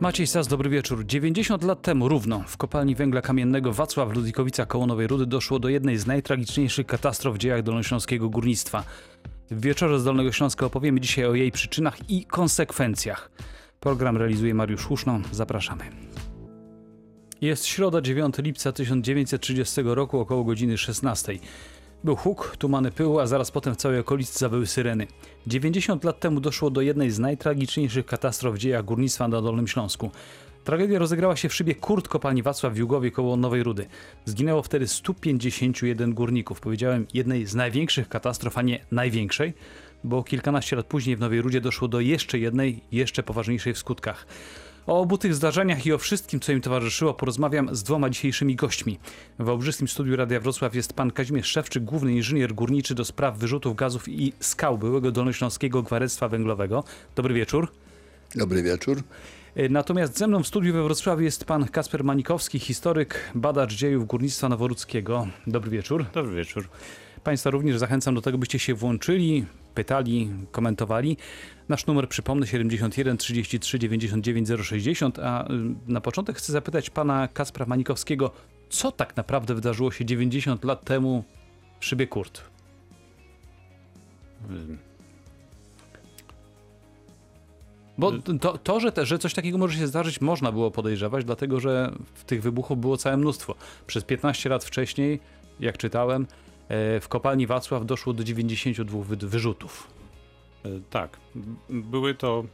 Maciej Sas, dobry wieczór. 90 lat temu równo w kopalni węgla kamiennego Wacław Ludwikowica koło Nowej Rudy doszło do jednej z najtragiczniejszych katastrof w dziejach dolnośląskiego górnictwa. W wieczorze z Dolnego Śląska opowiemy dzisiaj o jej przyczynach i konsekwencjach. Program realizuje Mariusz Huszno. Zapraszamy. Jest środa 9 lipca 1930 roku około godziny 16. Był huk, tumany pyłu, a zaraz potem w całej okolicy zawyły syreny. 90 lat temu doszło do jednej z najtragiczniejszych katastrof w dziejach górnictwa na Dolnym Śląsku. Tragedia rozegrała się w szybie Kurt kopalni Wacław w Jugowie koło Nowej Rudy. Zginęło wtedy 151 górników. Powiedziałem jednej z największych katastrof, a nie największej, bo kilkanaście lat później w Nowej Rudzie doszło do jeszcze jednej, jeszcze poważniejszej w skutkach. O obu tych zdarzeniach i o wszystkim, co im towarzyszyło, porozmawiam z dwoma dzisiejszymi gośćmi. W Wałbrzyskim Studiu Radia Wrocław jest pan Kazimierz Szewczyk, główny inżynier górniczy do spraw wyrzutów gazów i skał byłego Dolnośląskiego Gwarestwa Węglowego. Dobry wieczór. Dobry wieczór. E, Natomiast ze mną w studiu we Wrocławiu jest pan Kasper Manikowski, historyk, badacz dziejów górnictwa noworudzkiego. Dobry wieczór. Dobry wieczór. Państwa również zachęcam do tego, byście się włączyli, pytali, komentowali. Nasz numer przypomnę 71 33 99 060, a y, na początek chcę zapytać pana Kaspra Manikowskiego, co tak naprawdę wydarzyło się 90 lat temu w szybie Kurt? Bo to, to że, te, że coś takiego może się zdarzyć, można było podejrzewać, dlatego że w tych wybuchów było całe mnóstwo. Przez 15 lat wcześniej, jak czytałem, w kopalni Wacław doszło do 92 wy- wyrzutów. E, Tak, były to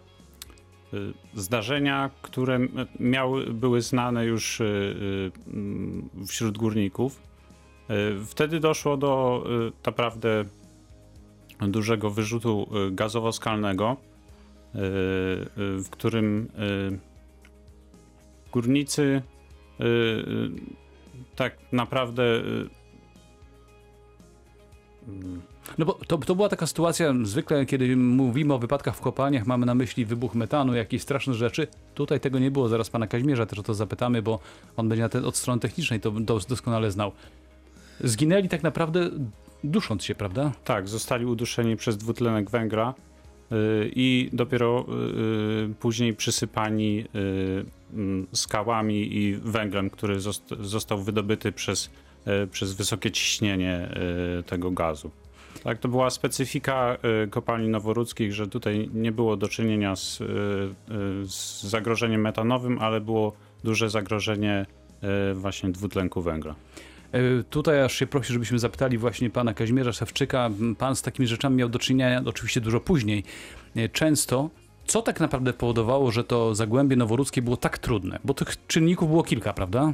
e, zdarzenia, które miały, były znane już e, e, wśród górników. E, Wtedy doszło do e, naprawdę dużego wyrzutu e, gazowo-skalnego, e, e, w którym e, górnicy e, e, tak naprawdę e, No bo to, to była taka sytuacja, zwykle kiedy mówimy o wypadkach w kopalniach, mamy na myśli wybuch metanu, jakieś straszne rzeczy. Tutaj tego nie było, zaraz pana Kaźmierza też o to zapytamy, bo on będzie na ten, od strony technicznej to dos- doskonale znał. Zginęli tak naprawdę dusząc się, prawda? Tak, zostali uduszeni przez dwutlenek węgla y, i dopiero y, y, później przysypani y, mm, skałami i węglem, który zost- został wydobyty przez, przez wysokie ciśnienie y, tego gazu. Tak, to była specyfika y, kopalni noworudzkich, że tutaj nie było do czynienia z, z zagrożeniem metanowym, ale było duże zagrożenie właśnie dwutlenku węgla. E, Tutaj aż się prosi, żebyśmy zapytali właśnie pana Kazimierza Szewczyka. Pan z takimi rzeczami miał do czynienia oczywiście dużo później. E, Często. Co tak naprawdę powodowało, że to Zagłębie Noworudzkie było tak trudne? Bo tych czynników było kilka, prawda?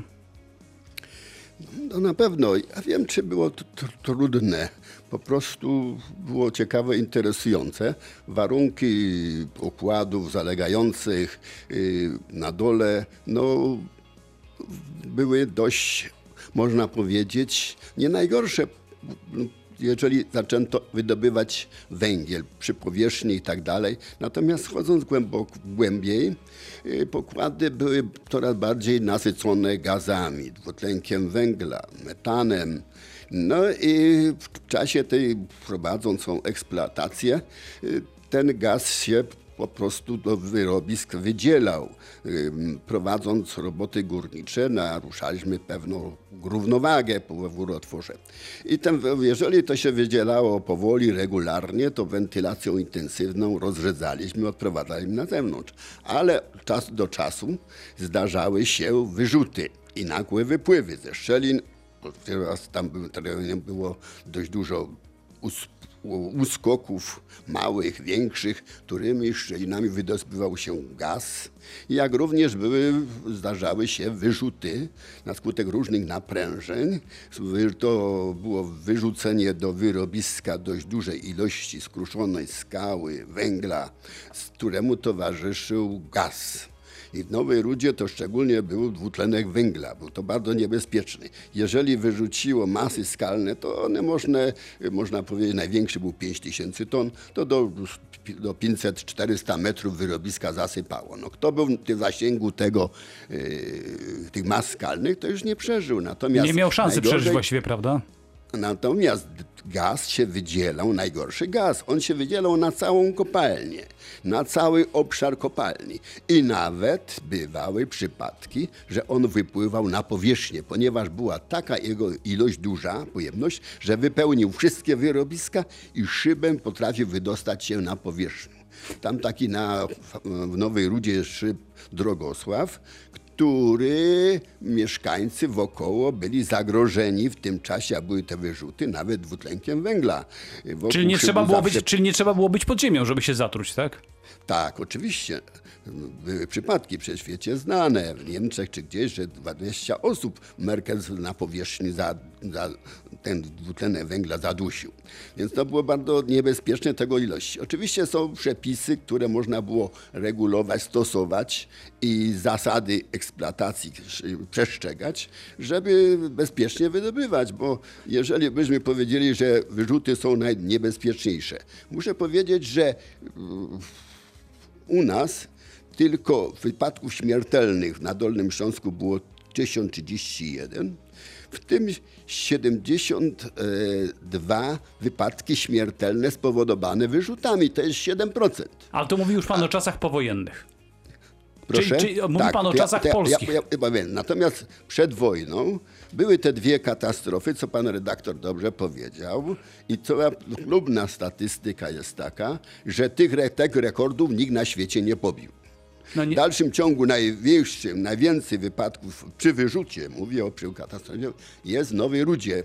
No na pewno. Ja wiem, czy było to tr- trudne. Po prostu było ciekawe, interesujące. Warunki układów zalegających y, na dole, no były dość, można powiedzieć, nie najgorsze, jeżeli zaczęto wydobywać węgiel przy powierzchni i tak dalej. Natomiast wchodząc głęboko, głębiej, y, pokłady były coraz bardziej nasycone gazami, dwutlenkiem węgla, metanem. No i w czasie tej prowadząc tą eksploatację, y, ten gaz się po prostu do wyrobisk wydzielał. Prowadząc roboty górnicze, naruszaliśmy pewną równowagę w urotworze. I ten, jeżeli to się wydzielało powoli, regularnie, to wentylacją intensywną rozrzedzaliśmy, odprowadzaliśmy na zewnątrz. Ale czas do czasu zdarzały się wyrzuty i nagłe wypływy ze szczelin. Teraz tam było, dość dużo us- uskoków małych, większych, którymi szczelinami wydobywał się gaz, jak również były, zdarzały się wyrzuty na skutek różnych naprężeń. To było wyrzucenie do wyrobiska dość dużej ilości skruszonej skały, węgla, z któremu towarzyszył gaz. I w Nowej Rudzie to szczególnie był dwutlenek węgla. Był to bardzo niebezpieczny. Jeżeli wyrzuciło masy skalne, to one można, można powiedzieć, największy był 5000 ton, to do, do 500-400 metrów wyrobiska zasypało. No, kto był w zasięgu tego, yy, tych mas skalnych, to już nie przeżył. Natomiast Nie miał szansy najgorzej- przeżyć właściwie, prawda? Natomiast gaz się wydzielał, najgorszy gaz, on się wydzielał na całą kopalnię, na cały obszar kopalni. I nawet bywały przypadki, że on wypływał na powierzchnię, ponieważ była taka jego ilość duża, pojemność, że wypełnił wszystkie wyrobiska i szybem potrafił wydostać się na powierzchnię. Tam taki na, w Nowej Rudzie szyb Drogosław, który mieszkańcy wokoło byli zagrożeni w tym czasie, a były te wyrzuty, nawet dwutlenkiem węgla. Wokół Czyli nie, trzeba było zawsze- być, czyli nie trzeba było być pod ziemią, żeby się zatruć, tak? Tak, oczywiście. Były przypadki w świecie znane, w Niemczech czy gdzieś, że 20 osób Merkel na powierzchni za, za ten dwutlenek węgla zadusił. Więc to było bardzo niebezpieczne tego ilości. Oczywiście są przepisy, które można było regulować, stosować i zasady eksploatacji przestrzegać, żeby bezpiecznie wydobywać, bo jeżeli byśmy powiedzieli, że wyrzuty są najniebezpieczniejsze, muszę powiedzieć, że u nas tylko wypadków śmiertelnych na Dolnym Śląsku było 1031, w tym 72 wypadki śmiertelne spowodowane wyrzutami, to jest 7%. Ale to mówi już pan o czasach powojennych. Proszę? Czyli- czyli mówi pan o czasach to polskich. Ja, ja, ja. Natomiast przed wojną były te dwie katastrofy, co pan redaktor dobrze powiedział. I cała chlubna statystyka jest taka, że tych, tych rekordów nikt na świecie nie pobił. No nie, W dalszym ciągu największym, najwięcej wypadków przy wyrzucie, mówię o przy katastrofie, jest w Nowej Rudzie.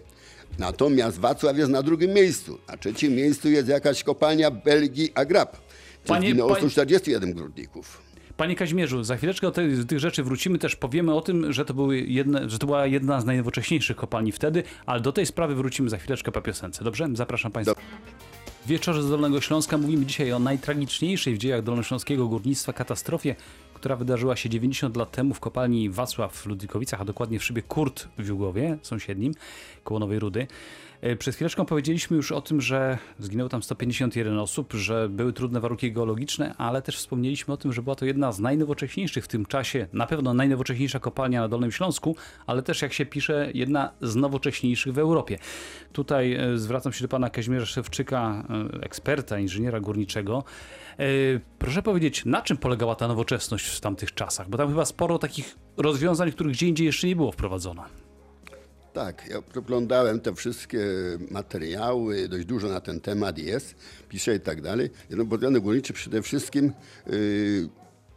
Natomiast Wacław jest na drugim miejscu. Na trzecim miejscu jest jakaś kopalnia Belgii Agrap. Panie- zginęło panie- 141 górników. Panie Kazimierzu, za chwileczkę do tych, tych rzeczy wrócimy, też powiemy o tym, że to, jedne, że to była jedna z najnowocześniejszych kopalni wtedy, ale do tej sprawy wrócimy za chwileczkę po piosence. Dobrze? Zapraszam Państwa. Wieczorze z Dolnego Śląska mówimy dzisiaj o najtragiczniejszej w dziejach dolnośląskiego górnictwa katastrofie, która wydarzyła się 90 lat temu w kopalni Wacław w Ludwikowicach, a dokładnie w szybie Kurt w Jugowie, sąsiednim, koło Nowej Rudy. E, Przed chwileczką powiedzieliśmy już o tym, że zginęło tam 151 osób, że były trudne warunki geologiczne, ale też wspomnieliśmy o tym, że była to jedna z najnowocześniejszych w tym czasie, na pewno najnowocześniejsza kopalnia na Dolnym Śląsku, ale też jak się pisze, jedna z nowocześniejszych w Europie. Tutaj e, zwracam się do pana Kazimierza Szewczyka, e, eksperta, inżyniera górniczego. Proszę powiedzieć, na czym polegała ta nowoczesność w tamtych czasach? Bo tam chyba sporo takich rozwiązań, których gdzie indziej jeszcze nie było wprowadzone. Tak, ja przeglądałem te wszystkie materiały, dość dużo na ten temat jest, piszę i tak dalej. Jednopodmiot górniczy przede wszystkim yy,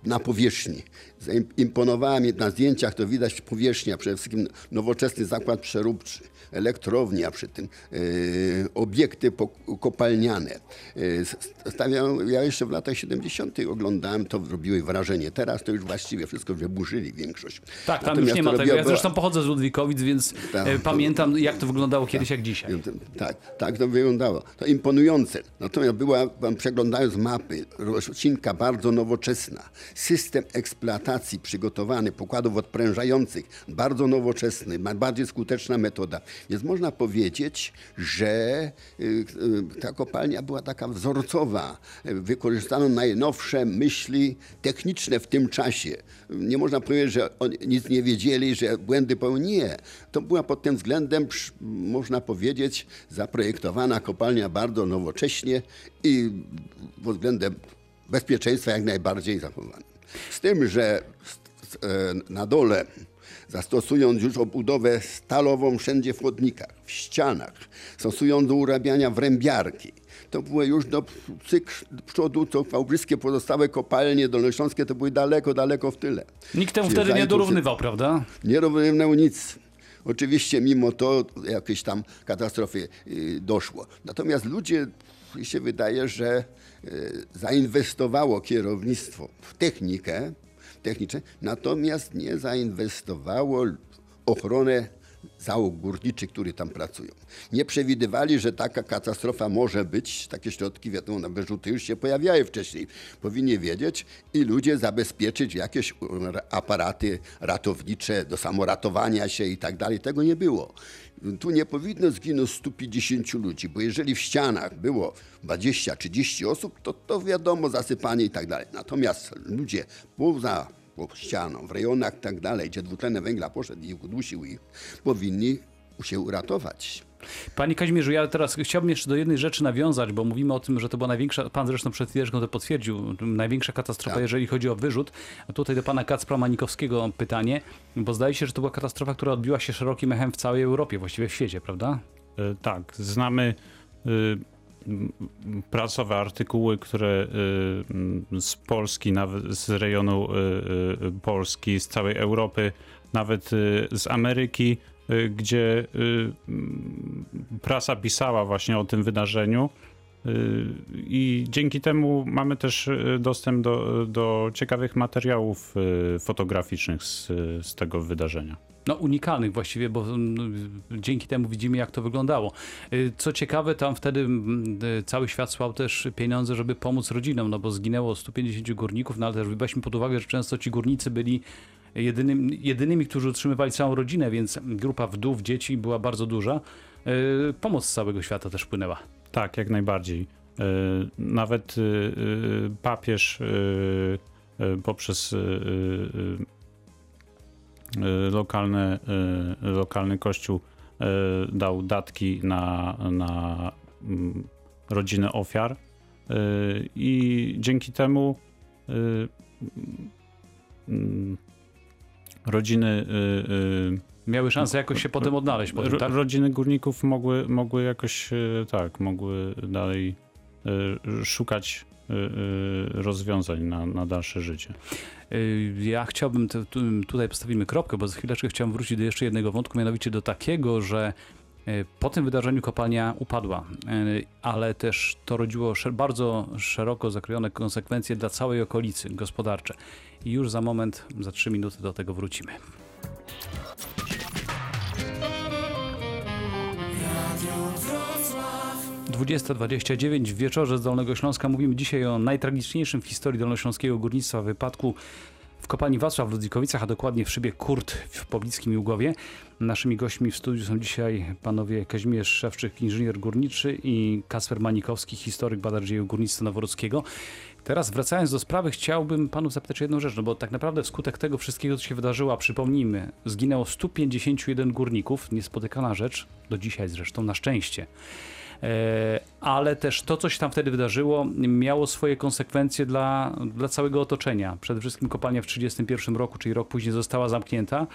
na powierzchni. Zaimponowała mi na zdjęciach, to widać powierzchnia, przede wszystkim nowoczesny zakład przeróbczy, elektrownia przy tym, yy, obiekty kopalniane. Yy, stawiam, ja jeszcze w latach 70. oglądałem, to robiły wrażenie. Teraz to już właściwie wszystko wyburzyli większość. Tak, tam Natomiast już nie ma tego. Ja zresztą pochodzę z Ludwikowic, więc Tak. e, pamiętam jak to wyglądało kiedyś jak dzisiaj. Tak, tak to wyglądało. To imponujące. Natomiast była, przeglądając mapy, roślinka bardzo nowoczesna. System eksploatacji przygotowany, pokładów odprężających, bardzo nowoczesny, bardziej skuteczna metoda. Więc można powiedzieć, że y, y, ta kopalnia była taka wzorcowa. Wykorzystano najnowsze myśli techniczne w tym czasie. Nie można powiedzieć, że nic nie wiedzieli, że błędy popełnili. Nie. To była pod tym względem, można powiedzieć, zaprojektowana kopalnia bardzo nowocześnie i pod względem bezpieczeństwa jak najbardziej zachowana. Z tym, że e, na dole zastosując już obudowę stalową wszędzie w chodnikach, w ścianach, stosując do urabiania wrębiarki. To było już do cykl przodu, to wałbrzyskie pozostałe kopalnie dolnośląskie to były daleko, daleko w tyle. Nikt temu wtedy nie dorównywał, prawda? nie równał nic. Oczywiście mimo to jakieś tam katastrofy y, doszło. Natomiast ludzie, mi się wydaje, że zainwestowało kierownictwo w technikę, techniczne, natomiast nie zainwestowało ochronę załóg górniczych, którzy tam pracują. Nie przewidywali, że taka katastrofa może być. Takie środki, wiadomo, na wyrzuty już się pojawiały wcześniej. Powinni wiedzieć i ludzie zabezpieczyć jakieś aparaty ratownicze do samoratowania się i tak dalej. Tego nie było. Tu nie powinno zginąć 150 ludzi, bo jeżeli w ścianach było 20-30 osób, to, to wiadomo, zasypanie i tak dalej. Natomiast ludzie poza ścianą, w rejonach i tak dalej, gdzie dwutlenek węgla poszedł i udusił ich, powinni się uratować. Panie Kazimierzu, ja teraz chciałbym jeszcze do jednej rzeczy nawiązać, bo mówimy o tym, że to była największa, pan zresztą przed chwileczką to potwierdził, największa katastrofa, Tak. jeżeli chodzi o wyrzut. A tutaj do pana Kacpra Manikowskiego pytanie, bo zdaje się, że to była katastrofa, która odbiła się szerokim echem w całej Europie, właściwie w świecie, prawda? E, Tak, znamy y, m, pracowe artykuły, które y, z Polski, nawet z rejonu y, y, Polski, z całej Europy, nawet z Ameryki, gdzie prasa pisała właśnie o tym wydarzeniu. I dzięki temu mamy też dostęp do, do ciekawych materiałów fotograficznych z, z tego wydarzenia. No unikalnych właściwie, bo mm, dzięki temu widzimy jak to wyglądało. Y, Co ciekawe, tam wtedy mm, y, cały świat słał też pieniądze, żeby pomóc rodzinom, no bo zginęło 150 górników, no ale też weźmy pod uwagę, że często ci górnicy byli jedynym, jedynymi, którzy utrzymywali całą rodzinę, więc grupa wdów, dzieci była bardzo duża. Y, Pomoc z całego świata też płynęła. Tak, jak najbardziej. Nawet papież poprzez lokalne, e, lokalny kościół e, dał datki na, na mm, rodziny ofiar E, i dzięki temu mm, rodziny Miały szansę jakoś się potem odnaleźć. Potem, Ro- tak? Rodziny górników mogły, mogły jakoś, tak, mogły dalej szukać rozwiązań na, na dalsze życie. Y, Ja chciałbym, tu- tutaj postawimy kropkę, bo za chwileczkę chciałem wrócić do jeszcze jednego wątku, mianowicie do takiego, że y, po tym wydarzeniu kopalnia upadła, y, ale też to rodziło bardzo szeroko zakrojone konsekwencje dla całej okolicy gospodarcze. I już za moment, za trzy minuty do tego wrócimy. Radio. 20.29 w wieczorze z Dolnego Śląska mówimy dzisiaj o najtragiczniejszym w historii dolnośląskiego górnictwa wypadku w kopalni Wacław w Ludzikowicach, a dokładnie w szybie Kurt w pobliskim Jugowie. Naszymi gośćmi w studiu są dzisiaj panowie Kazimierz Szewczyk, inżynier górniczy i Kasper Manikowski, historyk, badacz dziejów górnictwa noworudzkiego. Teraz wracając do sprawy, chciałbym panów zapytać jedną rzecz, no bo tak naprawdę wskutek tego wszystkiego, co się wydarzyło, a przypomnijmy, zginęło 151 górników, niespotykana rzecz, do dzisiaj zresztą, na szczęście. E, ale też to, co się tam wtedy wydarzyło, miało swoje konsekwencje dla, dla całego otoczenia. Przede wszystkim kopalnia w 1931 roku, czyli rok później, została zamknięta.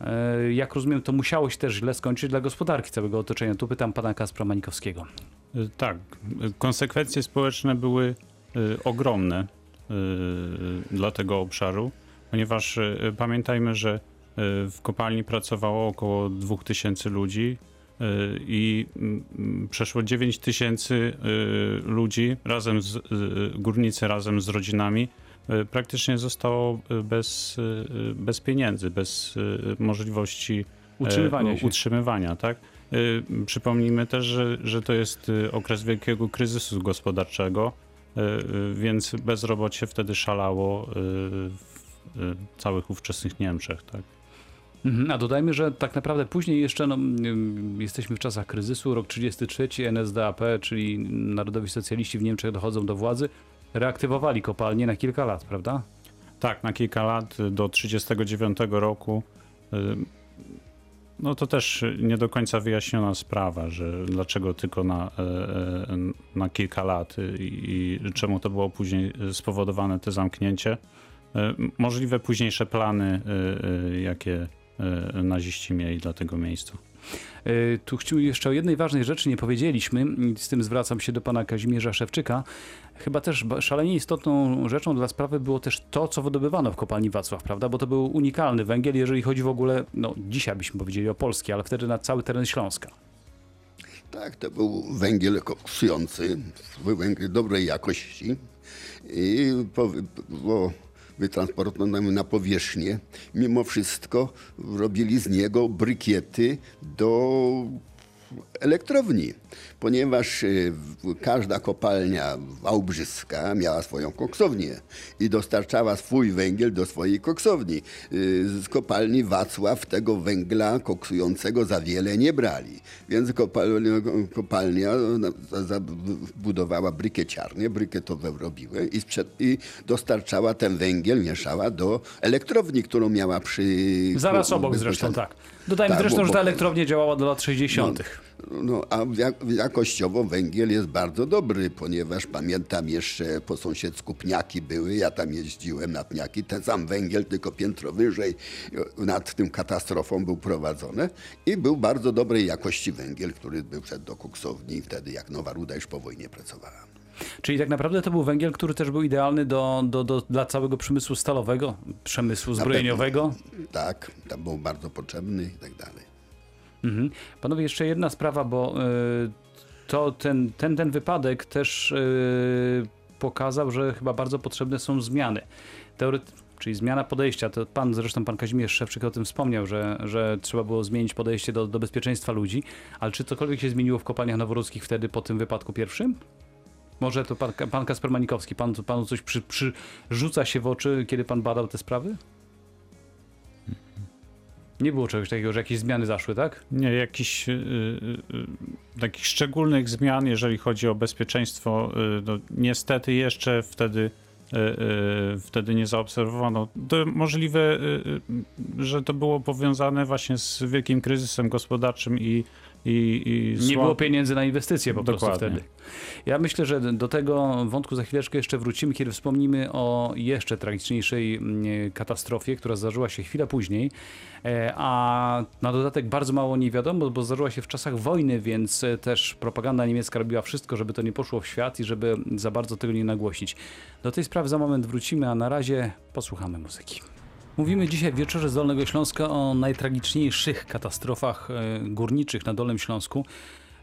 E, Jak rozumiem, to musiało się też źle skończyć dla gospodarki całego otoczenia. Tu pytam pana Kaspra Manikowskiego. E, Tak, konsekwencje społeczne były ogromne dla tego obszaru, ponieważ pamiętajmy, że w kopalni pracowało około 2000 ludzi i mm, przeszło 9 tysięcy e, ludzi razem z e, górnicy razem z rodzinami e, praktycznie zostało bez, bez pieniędzy, bez możliwości Utrzymywania e, się. utrzymywania, tak? Y, Przypomnijmy też, że, że to jest y, okres wielkiego kryzysu gospodarczego, y, y, więc bezrobocie wtedy szalało y, w y, całych ówczesnych Niemczech. Tak? Mhm, A dodajmy, że tak naprawdę później jeszcze no, jesteśmy w czasach kryzysu, rok 33, NSDAP, czyli Narodowi Socjaliści w Niemczech dochodzą do władzy, reaktywowali kopalnie na kilka lat, prawda? tak, na kilka lat y, do 1939 roku. y, No to też nie do końca wyjaśniona sprawa, że dlaczego tylko na, e, e, na kilka lat y, i, i czemu to było później spowodowane te zamknięcie. Możliwe późniejsze plany, e, e, jakie naziści mieli dla tego miejsca. Y, Tu jeszcze o jednej ważnej rzeczy nie powiedzieliśmy, i z tym zwracam się do pana Kazimierza Szewczyka. Chyba też szalenie istotną rzeczą dla sprawy było też to, co wydobywano w kopalni Wacław, prawda? Bo to był unikalny węgiel, jeżeli chodzi w ogóle, no dzisiaj byśmy powiedzieli o Polski, ale wtedy na cały teren Śląska. Tak, to był węgiel koksujący, był węgiel dobrej jakości i po, po wytransportowany na powierzchnię, mimo wszystko robili z niego brykiety do elektrowni, ponieważ y, każda kopalnia wałbrzyska miała swoją koksownię i dostarczała swój węgiel do swojej koksowni. Y, Z kopalni Wacław tego węgla koksującego za wiele nie brali, więc kopalnia, kopalnia za- za- budowała brykieciarnie, brykietowe robiły i, sprzed, i dostarczała ten węgiel, mieszała do elektrowni, którą miała przy... Zaraz obok zresztą, tak. Dodajmy Tak, zresztą, bo- że ta bo- elektrownia działała do lat 60. No, a jak- jakościowo węgiel jest bardzo dobry, ponieważ pamiętam jeszcze po sąsiedzku pniaki były, ja tam jeździłem na pniaki, ten sam węgiel, tylko piętro wyżej e, nad tym katastrofą był prowadzony i był bardzo dobrej jakości węgiel, który był przed do koksowni wtedy, jak Nowa Ruda już po wojnie pracowała. Czyli tak naprawdę to był węgiel, który też był idealny do, do, do, dla całego przemysłu stalowego, przemysłu zbrojeniowego. Tak, tam był bardzo potrzebny i tak dalej. Mhm. Panowie, jeszcze jedna sprawa, bo y, to ten, ten, ten wypadek też y, pokazał, że chyba bardzo potrzebne są zmiany. Czyli zmiana podejścia. To pan, zresztą pan Kazimierz Szewczyk o tym wspomniał, że, że trzeba było zmienić podejście do, do bezpieczeństwa ludzi, ale czy cokolwiek się zmieniło w kopalniach noworuskich wtedy po tym wypadku pierwszym? Może to pan, pan Kasper Manikowski, pan, panu coś przy, przyrzuca się w oczy, kiedy pan badał te sprawy? Nie było czegoś takiego, że jakieś zmiany zaszły, tak? Nie, jakichś y, y, y, takich szczególnych zmian, jeżeli chodzi o bezpieczeństwo, y, no, niestety jeszcze wtedy, y, y, wtedy nie zaobserwowano. To możliwe, y, że to było powiązane właśnie z wielkim kryzysem gospodarczym i, i, i Nie było pieniędzy na inwestycje po prostu Dokładnie. wtedy. Ja myślę, że do tego wątku za chwileczkę jeszcze wrócimy, kiedy wspomnimy o jeszcze tragiczniejszej mm, katastrofie, która zdarzyła się chwilę później, E, a na dodatek bardzo mało nie wiadomo, bo zdarzyła się w czasach wojny, więc e, też propaganda niemiecka robiła wszystko, żeby to nie poszło w świat i żeby za bardzo tego nie nagłośnić. Do tej sprawy za moment wrócimy, a na razie posłuchamy muzyki. Mówimy dzisiaj w wieczorze z Dolnego Śląska o najtragiczniejszych katastrofach e, górniczych na Dolnym Śląsku.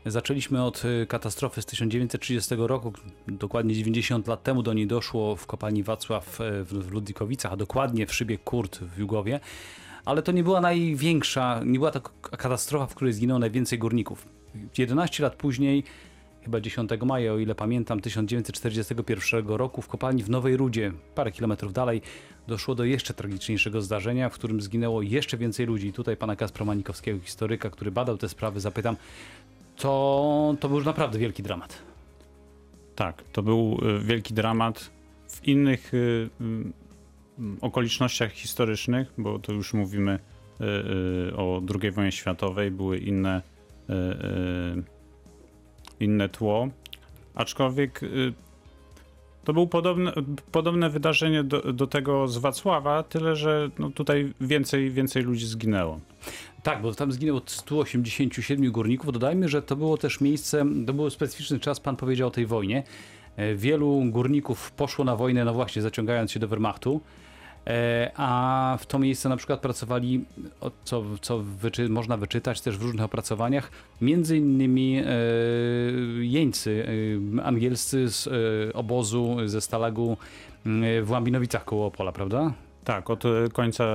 Zaczęliśmy od e, katastrofy z 1930 roku, dokładnie 90 lat temu do niej doszło w kopalni Wacław e, w Ludwikowicach, a dokładnie w szybie Kurt w Jugowie. Ale to nie była największa, nie była to katastrofa, w której zginęło najwięcej górników. 11 lat później, chyba 10 maja, o ile pamiętam, 1941 roku w kopalni w Nowej Rudzie, parę kilometrów dalej, doszło do jeszcze tragiczniejszego zdarzenia, w którym zginęło jeszcze więcej ludzi. Tutaj pana Kaspra Manikowskiego, historyka, który badał te sprawy, zapytam, to, to był już naprawdę wielki dramat. Tak, to był y, wielki dramat. W innych y, y, okolicznościach historycznych, bo to już mówimy y, o II wojnie światowej, były inne, inne tło. Aczkolwiek y, to było podobne, podobne wydarzenie do, do tego z Wacława, tyle że no, tutaj więcej, więcej ludzi zginęło. Tak, bo tam zginęło 187 górników. Dodajmy, że to było też miejsce, to był specyficzny czas, pan powiedział o tej wojnie. E, Wielu górników poszło na wojnę, no właśnie, zaciągając się do Wehrmachtu. E, A w to miejsce na przykład pracowali, co, co wyczy, można wyczytać też w różnych opracowaniach, między innymi e, jeńcy e, angielscy z obozu ze Stalagu w Łambinowicach koło Opola, prawda? Tak, od końca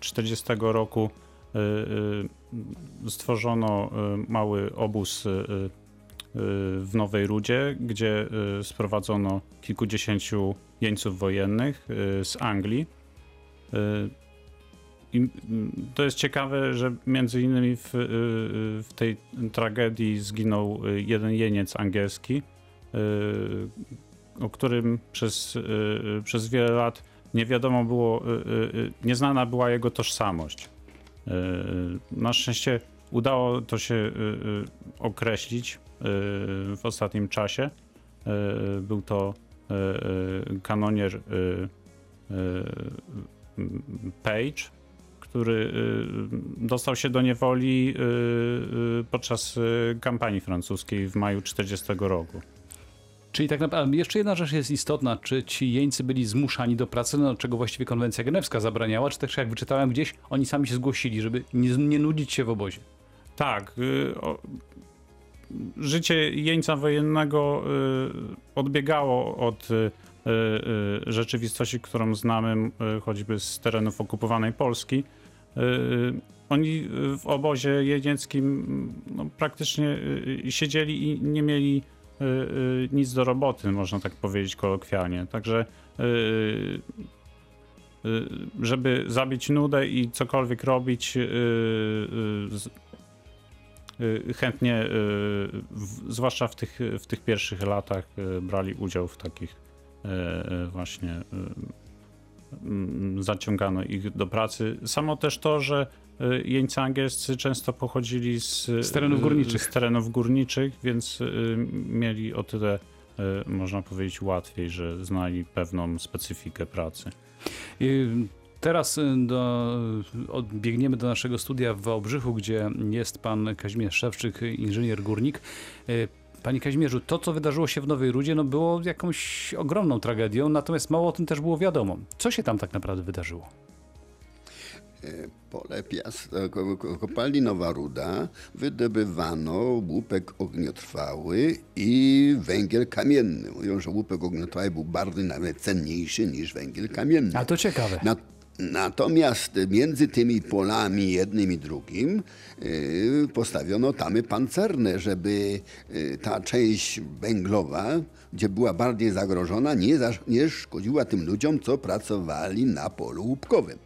40 roku stworzono mały obóz w Nowej Rudzie, gdzie y, sprowadzono kilkudziesięciu jeńców wojennych y, z Anglii. Y, I y, to jest ciekawe, że między innymi w, y, y, w tej tragedii zginął y, jeden jeniec angielski, y, o którym przez, y, y, przez wiele lat nie wiadomo było, y, y, y, nieznana była jego tożsamość. Y, y, Na szczęście udało to się y, y, określić y, w ostatnim czasie. Był to kanonier Page, który dostał się do niewoli podczas kampanii francuskiej w maju 40 roku. Czyli tak naprawdę jeszcze jedna rzecz jest istotna, czy ci jeńcy byli zmuszani do pracy, no, czego właściwie konwencja genewska zabraniała, czy też jak wyczytałem gdzieś, oni sami się zgłosili, żeby nie, nie nudzić się w obozie. Tak. y, życie jeńca wojennego y, odbiegało od y, rzeczywistości, którą znamy choćby z terenów okupowanej Polski. Oni w obozie jenieckim no, praktycznie siedzieli i nie mieli nic do roboty, można tak powiedzieć kolokwialnie. Także żeby zabić nudę i cokolwiek robić, chętnie, y, w, zwłaszcza w tych, w tych pierwszych latach, y, brali udział w takich y, y, właśnie y, mm, zaciągano ich do pracy. Samo też to, że y, jeńcy angielscy często pochodzili z, Z terenów y, górniczych. Z terenów górniczych, więc y, mieli o tyle, y, można powiedzieć, łatwiej, że znali pewną specyfikę pracy. Teraz y, do, odbiegniemy do naszego studia w Wałbrzychu, gdzie jest pan Kazimierz Szewczyk, inżynier górnik. Y, Panie Kazimierzu, to co wydarzyło się w Nowej Rudzie no było jakąś ogromną tragedią, natomiast mało o tym też było wiadomo. Co się tam tak naprawdę wydarzyło? Pole piast, ko- ko- kopalni Nowa Ruda wydobywano łupek ogniotrwały i węgiel kamienny. Mówią, że łupek ogniotrwały był bardziej nawet cenniejszy niż węgiel kamienny. A to ciekawe. Na, natomiast między tymi polami jednym i drugim y, postawiono tamy pancerne, żeby y, ta część węglowa, gdzie była bardziej zagrożona, nie, nie szkodziła tym ludziom, co pracowali na polu łupkowym.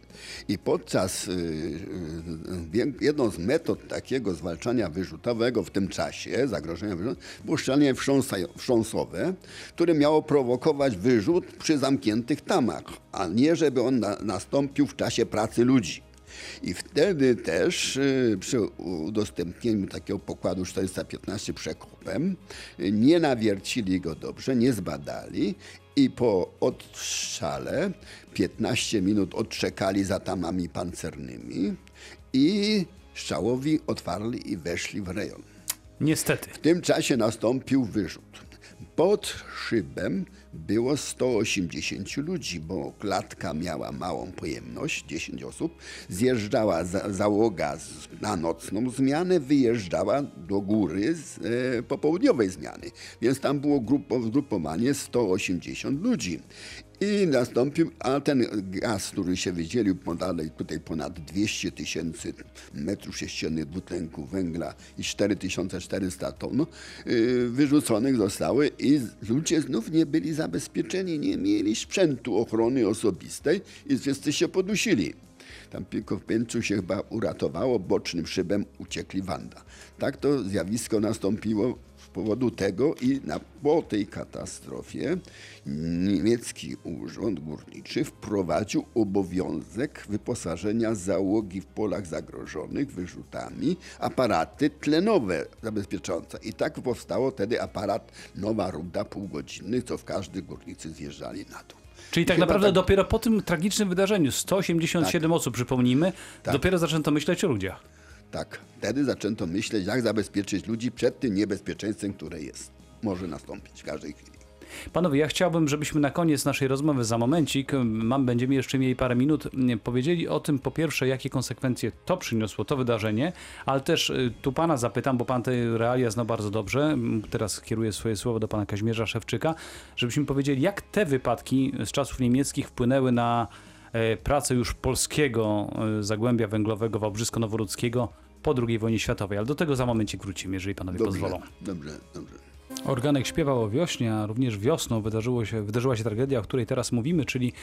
I podczas y, jedną z metod takiego zwalczania wyrzutowego w tym czasie, zagrożenia wyrzutowego, było strzelanie wstrząsowe, które miało prowokować wyrzut przy zamkniętych tamach, a nie żeby on na, nastąpił w czasie pracy ludzi. I wtedy też y, przy udostępnieniu takiego pokładu 415 przekopem y, nie nawiercili go dobrze, nie zbadali i po odstrzale 15 minut odczekali za tamami pancernymi i strzałowi otwarli i weszli w rejon. Niestety. W tym czasie nastąpił wyrzut. Pod szybem było 180 ludzi, bo klatka miała małą pojemność, 10 osób. Zjeżdżała za, załoga z, na nocną zmianę, wyjeżdżała do góry z e, popołudniowej zmiany. Więc tam było grupo, zgrupowanie 180 ludzi. I nastąpił, a ten gaz, który się wydzielił podalej, tutaj ponad 200 tysięcy metrów sześciennych dwutlenku węgla i 4400 ton yy, wyrzuconych zostały i ludzie znów nie byli zabezpieczeni, nie mieli sprzętu ochrony osobistej i wszyscy się podusili. Tam tylko w pięciu się chyba uratowało, bocznym szybem uciekli Wanda. Tak to zjawisko nastąpiło powodu tego i na, po tej katastrofie niemiecki urząd górniczy wprowadził obowiązek wyposażenia załogi w polach zagrożonych wyrzutami aparaty tlenowe zabezpieczające. I tak powstało wtedy aparat Nowa Ruda półgodzinny, co w każdy górnicy zjeżdżali na dół. Czyli tak Chyba naprawdę tak. dopiero po tym tragicznym wydarzeniu, 187 osób przypomnijmy, Tak. dopiero zaczęto myśleć o ludziach. Tak, wtedy zaczęto myśleć, jak zabezpieczyć ludzi przed tym niebezpieczeństwem, które jest. Może nastąpić w każdej chwili. Panowie, ja chciałbym, żebyśmy na koniec naszej rozmowy za momencik, mam, będziemy jeszcze mieli parę minut, powiedzieli o tym po pierwsze, jakie konsekwencje to przyniosło, to wydarzenie, ale też y, tu pana zapytam, bo pan te realia zna bardzo dobrze, teraz kieruję swoje słowo do pana Kazimierza Szewczyka, żebyśmy powiedzieli, jak te wypadki z czasów niemieckich wpłynęły na pracę już polskiego e, zagłębia węglowego Wałbrzysko-Noworudzkiego po II wojnie światowej, ale do tego za momencik wrócimy, jeżeli panowie Dobrze, pozwolą. dobrze, dobrze. Organek śpiewał o wiośnie, a również wiosną wydarzyło się, wydarzyła się tragedia, o której teraz mówimy, czyli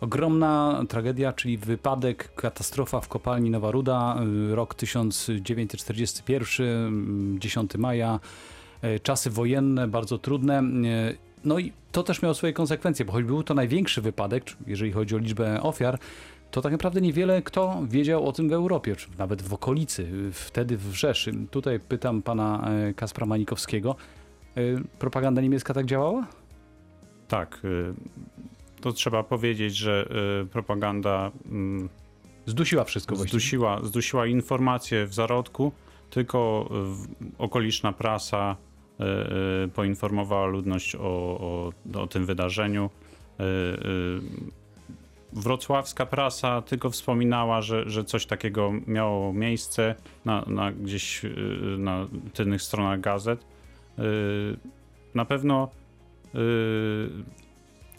ogromna tragedia, czyli wypadek, katastrofa w kopalni Nowa Ruda, y, rok 1941, y, 10 maja, czasy wojenne, bardzo trudne. No i to też miało swoje konsekwencje, bo choć był to największy wypadek, jeżeli chodzi o liczbę ofiar, to tak naprawdę niewiele kto wiedział o tym w Europie, czy nawet w okolicy, wtedy w Rzeszy. Tutaj pytam pana y, Kaspra Manikowskiego, Y, Propaganda niemiecka tak działała? Tak, y, to trzeba powiedzieć, że propaganda mm, Zdusiła wszystko właściwie. zdusiła, zdusiła informacje w zarodku, tylko okoliczna prasa poinformowała ludność o, o, o tym wydarzeniu. Y, y, Wrocławska prasa tylko wspominała, że, że coś takiego miało miejsce na, na gdzieś y, na tylnych stronach gazet. Y, Na pewno y,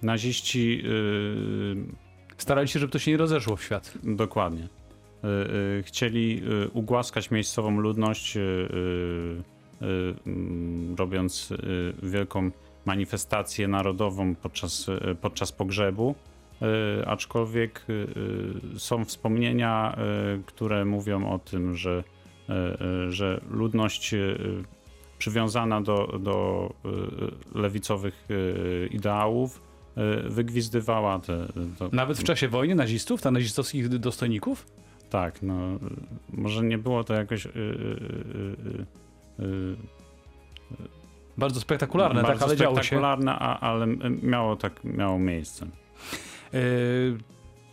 naziści y, Starali się, żeby to się nie rozeszło w świat. Dokładnie. Y, y, Chcieli y, ugłaskać miejscową ludność, y, y, y, robiąc y, wielką manifestację narodową podczas, y, podczas pogrzebu. Y, Aczkolwiek y, y, są wspomnienia, y, które mówią o tym, że, y, y, że ludność y, przywiązana do, do y, lewicowych y, ideałów y, wygwizdywała te, to, Nawet w czasie wojny nazistów, ta nazistowskich dostojników? Tak, no y, może nie było to jakoś y, y, y, y, y, Bardzo spektakularne, bardzo tak, ale działo się. spektakularne, ale miało tak miało miejsce. Yy,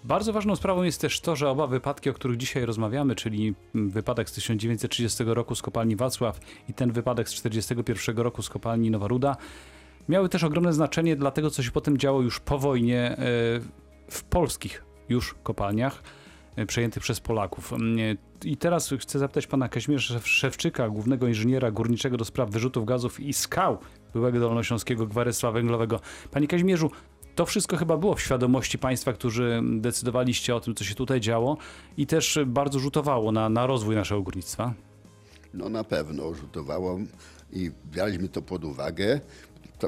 Bardzo ważną sprawą jest też to, że oba wypadki, o których dzisiaj rozmawiamy, czyli wypadek z 1930 roku z kopalni Wacław i ten wypadek z 1941 roku z kopalni Nowa Ruda, miały też ogromne znaczenie dla tego, co się potem działo już po wojnie w polskich już kopalniach przejętych przez Polaków. Yy, I teraz chcę zapytać pana Kazimierza Szewczyka, głównego inżyniera górniczego do spraw wyrzutów gazów i skał byłego dolnośląskiego gwarystwa węglowego. Panie Kazimierzu, to wszystko chyba było w świadomości państwa, którzy decydowaliście o tym, co się tutaj działo i też bardzo rzutowało na, na rozwój naszego górnictwa. No na pewno rzutowało i braliśmy to pod uwagę.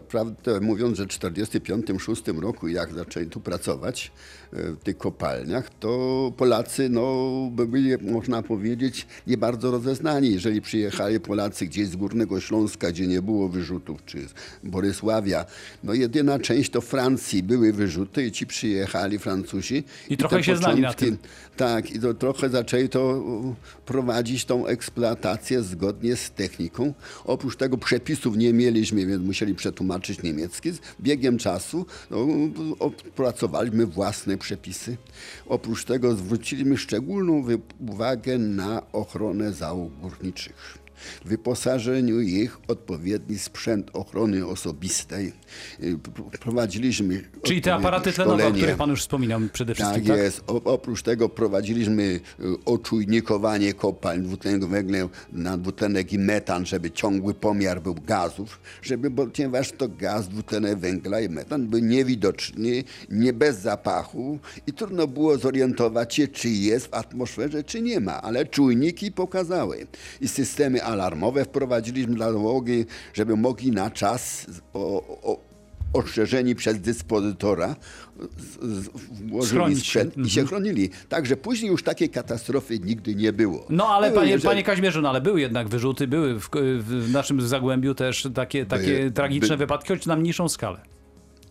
Prawdę mówiąc, że w 1945-1946 roku, jak zaczęli tu pracować e, w tych kopalniach, to Polacy no, byli, można powiedzieć, nie bardzo rozeznani. Jeżeli przyjechali Polacy gdzieś z Górnego Śląska, gdzie nie było wyrzutów, czy z Borysławia, no jedyna część to Francji były wyrzuty i ci przyjechali Francuzi. I trochę te się znali na początki- tak, i to trochę zaczęli to prowadzić tą eksploatację zgodnie z techniką. Oprócz tego przepisów nie mieliśmy, więc musieli przetłumaczyć niemiecki. Z biegiem czasu no, opracowaliśmy własne przepisy. Oprócz tego zwróciliśmy szczególną uwagę na ochronę załóg górniczych. Wyposażeniu ich odpowiedni sprzęt ochrony osobistej. Y, Prowadziliśmy Czyli te aparaty tlenowe, o szkolenie. których pan już wspominał przede wszystkim, Tak tak? jest. O, oprócz tego prowadziliśmy y, oczujnikowanie kopalń dwutlenek węgla na dwutlenek i metan, żeby ciągły pomiar był gazów, żeby, ponieważ to gaz, dwutlenek węgla i metan był niewidoczny, nie bez zapachu i trudno było zorientować się, czy jest w atmosferze, czy nie ma, ale czujniki pokazały. I systemy alarmowe wprowadziliśmy dla załogi, żeby mogli na czas o, o, ostrzeżeni przez dyspozytora włożyli sprzęt i się Mhm. chronili. Także później już takiej katastrofy nigdy nie było. No ale panie, jeżeli- panie Kazimierzu, no ale były jednak wyrzuty, były w, w naszym Zagłębiu też takie, takie By- tragiczne by- wypadki, choć na mniejszą skalę.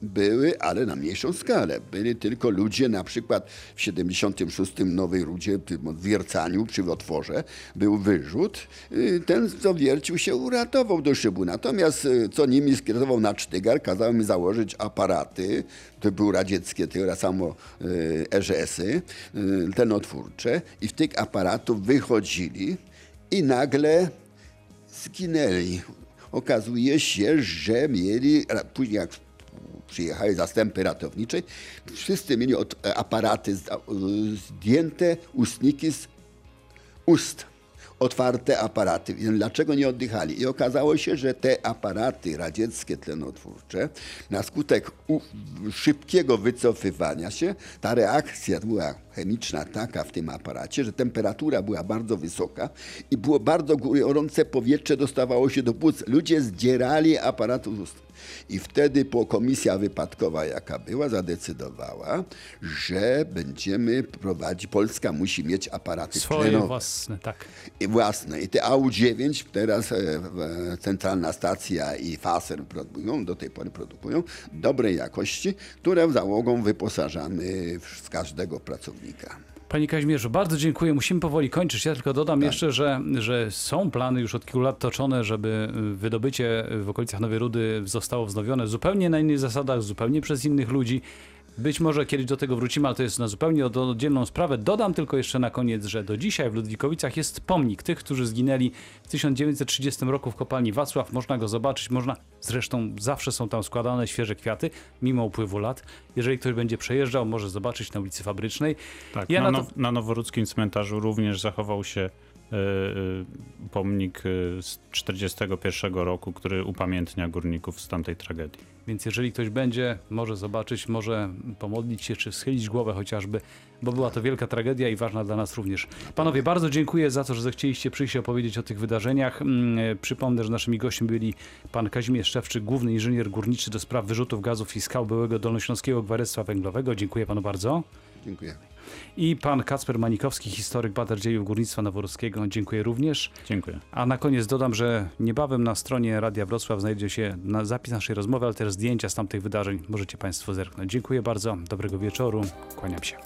Były, ale na mniejszą skalę. Byli tylko ludzie, na przykład w 76 w Nowej Rudzie, w wiercaniu przy otworze, był wyrzut. Y, Ten, co wiercił się, uratował do szybu. Natomiast y, co nimi skierował na sztygar, kazał mi założyć aparaty, to były radzieckie, teraz samo y, ERS-y, y, tenotwórcze i w tych aparatów wychodzili i nagle zginęli. Okazuje się, że mieli, później jak przyjechały zastępy ratownicze, wszyscy mieli e, aparaty zdjęte ustniki z ust. Otwarte aparaty. Dlaczego nie oddychali? I okazało się, że te aparaty radzieckie tlenotwórcze, na skutek szybkiego wycofywania się, ta reakcja była chemiczna taka w tym aparacie, że temperatura była bardzo wysoka i było bardzo gorące powietrze dostawało się do płuc. Ludzie zdzierali aparat z ust. I wtedy po komisja wypadkowa, jaka była, zadecydowała, że będziemy prowadzić, Polska musi mieć aparaty Swoje tlenowe własne, tak. i własne. I te AU9 teraz e, e, centralna stacja i FASER produkują, do tej pory produkują dobrej jakości, które załogą wyposażamy z każdego pracownika. Panie Kazimierzu, bardzo dziękuję. Musimy powoli kończyć. Ja tylko dodam Tak. jeszcze, że, że są plany już od kilku lat toczone, żeby y, wydobycie w okolicach Nowej Rudy zostało wznowione zupełnie na innych zasadach, zupełnie przez innych ludzi. Być może kiedyś do tego wrócimy, ale to jest na zupełnie od- oddzielną sprawę. Dodam tylko jeszcze na koniec, że do dzisiaj w Ludwikowicach jest pomnik tych, którzy zginęli w 1930 roku w kopalni Wacław. Można go zobaczyć, można, zresztą zawsze są tam składane świeże kwiaty, mimo upływu lat. Jeżeli ktoś będzie przejeżdżał, może zobaczyć na ulicy Fabrycznej. Tak, Ja na, na now- na Noworudzkim cmentarzu również zachował się pomnik e, z 1941 roku, który upamiętnia górników z tamtej tragedii. Więc jeżeli ktoś będzie, może zobaczyć, może pomodlić się, czy schylić głowę chociażby, bo była to wielka tragedia i ważna dla nas również. Panowie, bardzo dziękuję za to, że zechcieliście przyjść i opowiedzieć o tych wydarzeniach. Mm, e, Przypomnę, że naszymi gośćmi byli pan Kazimierz Szewczyk, główny inżynier górniczy do spraw wyrzutów gazów i skał byłego Dolnośląskiego Gwarystwa Węglowego. Dziękuję panu bardzo. Dziękuję. I pan Kacper Manikowski, historyk badań dziejów górnictwa noworuskiego. Dziękuję również. Dziękuję. A na koniec dodam, że niebawem na stronie Radia Wrocław znajdzie się na zapis naszej rozmowy, ale też zdjęcia z tamtych wydarzeń. Możecie Państwo zerknąć. Dziękuję bardzo, dobrego wieczoru, kłaniam się.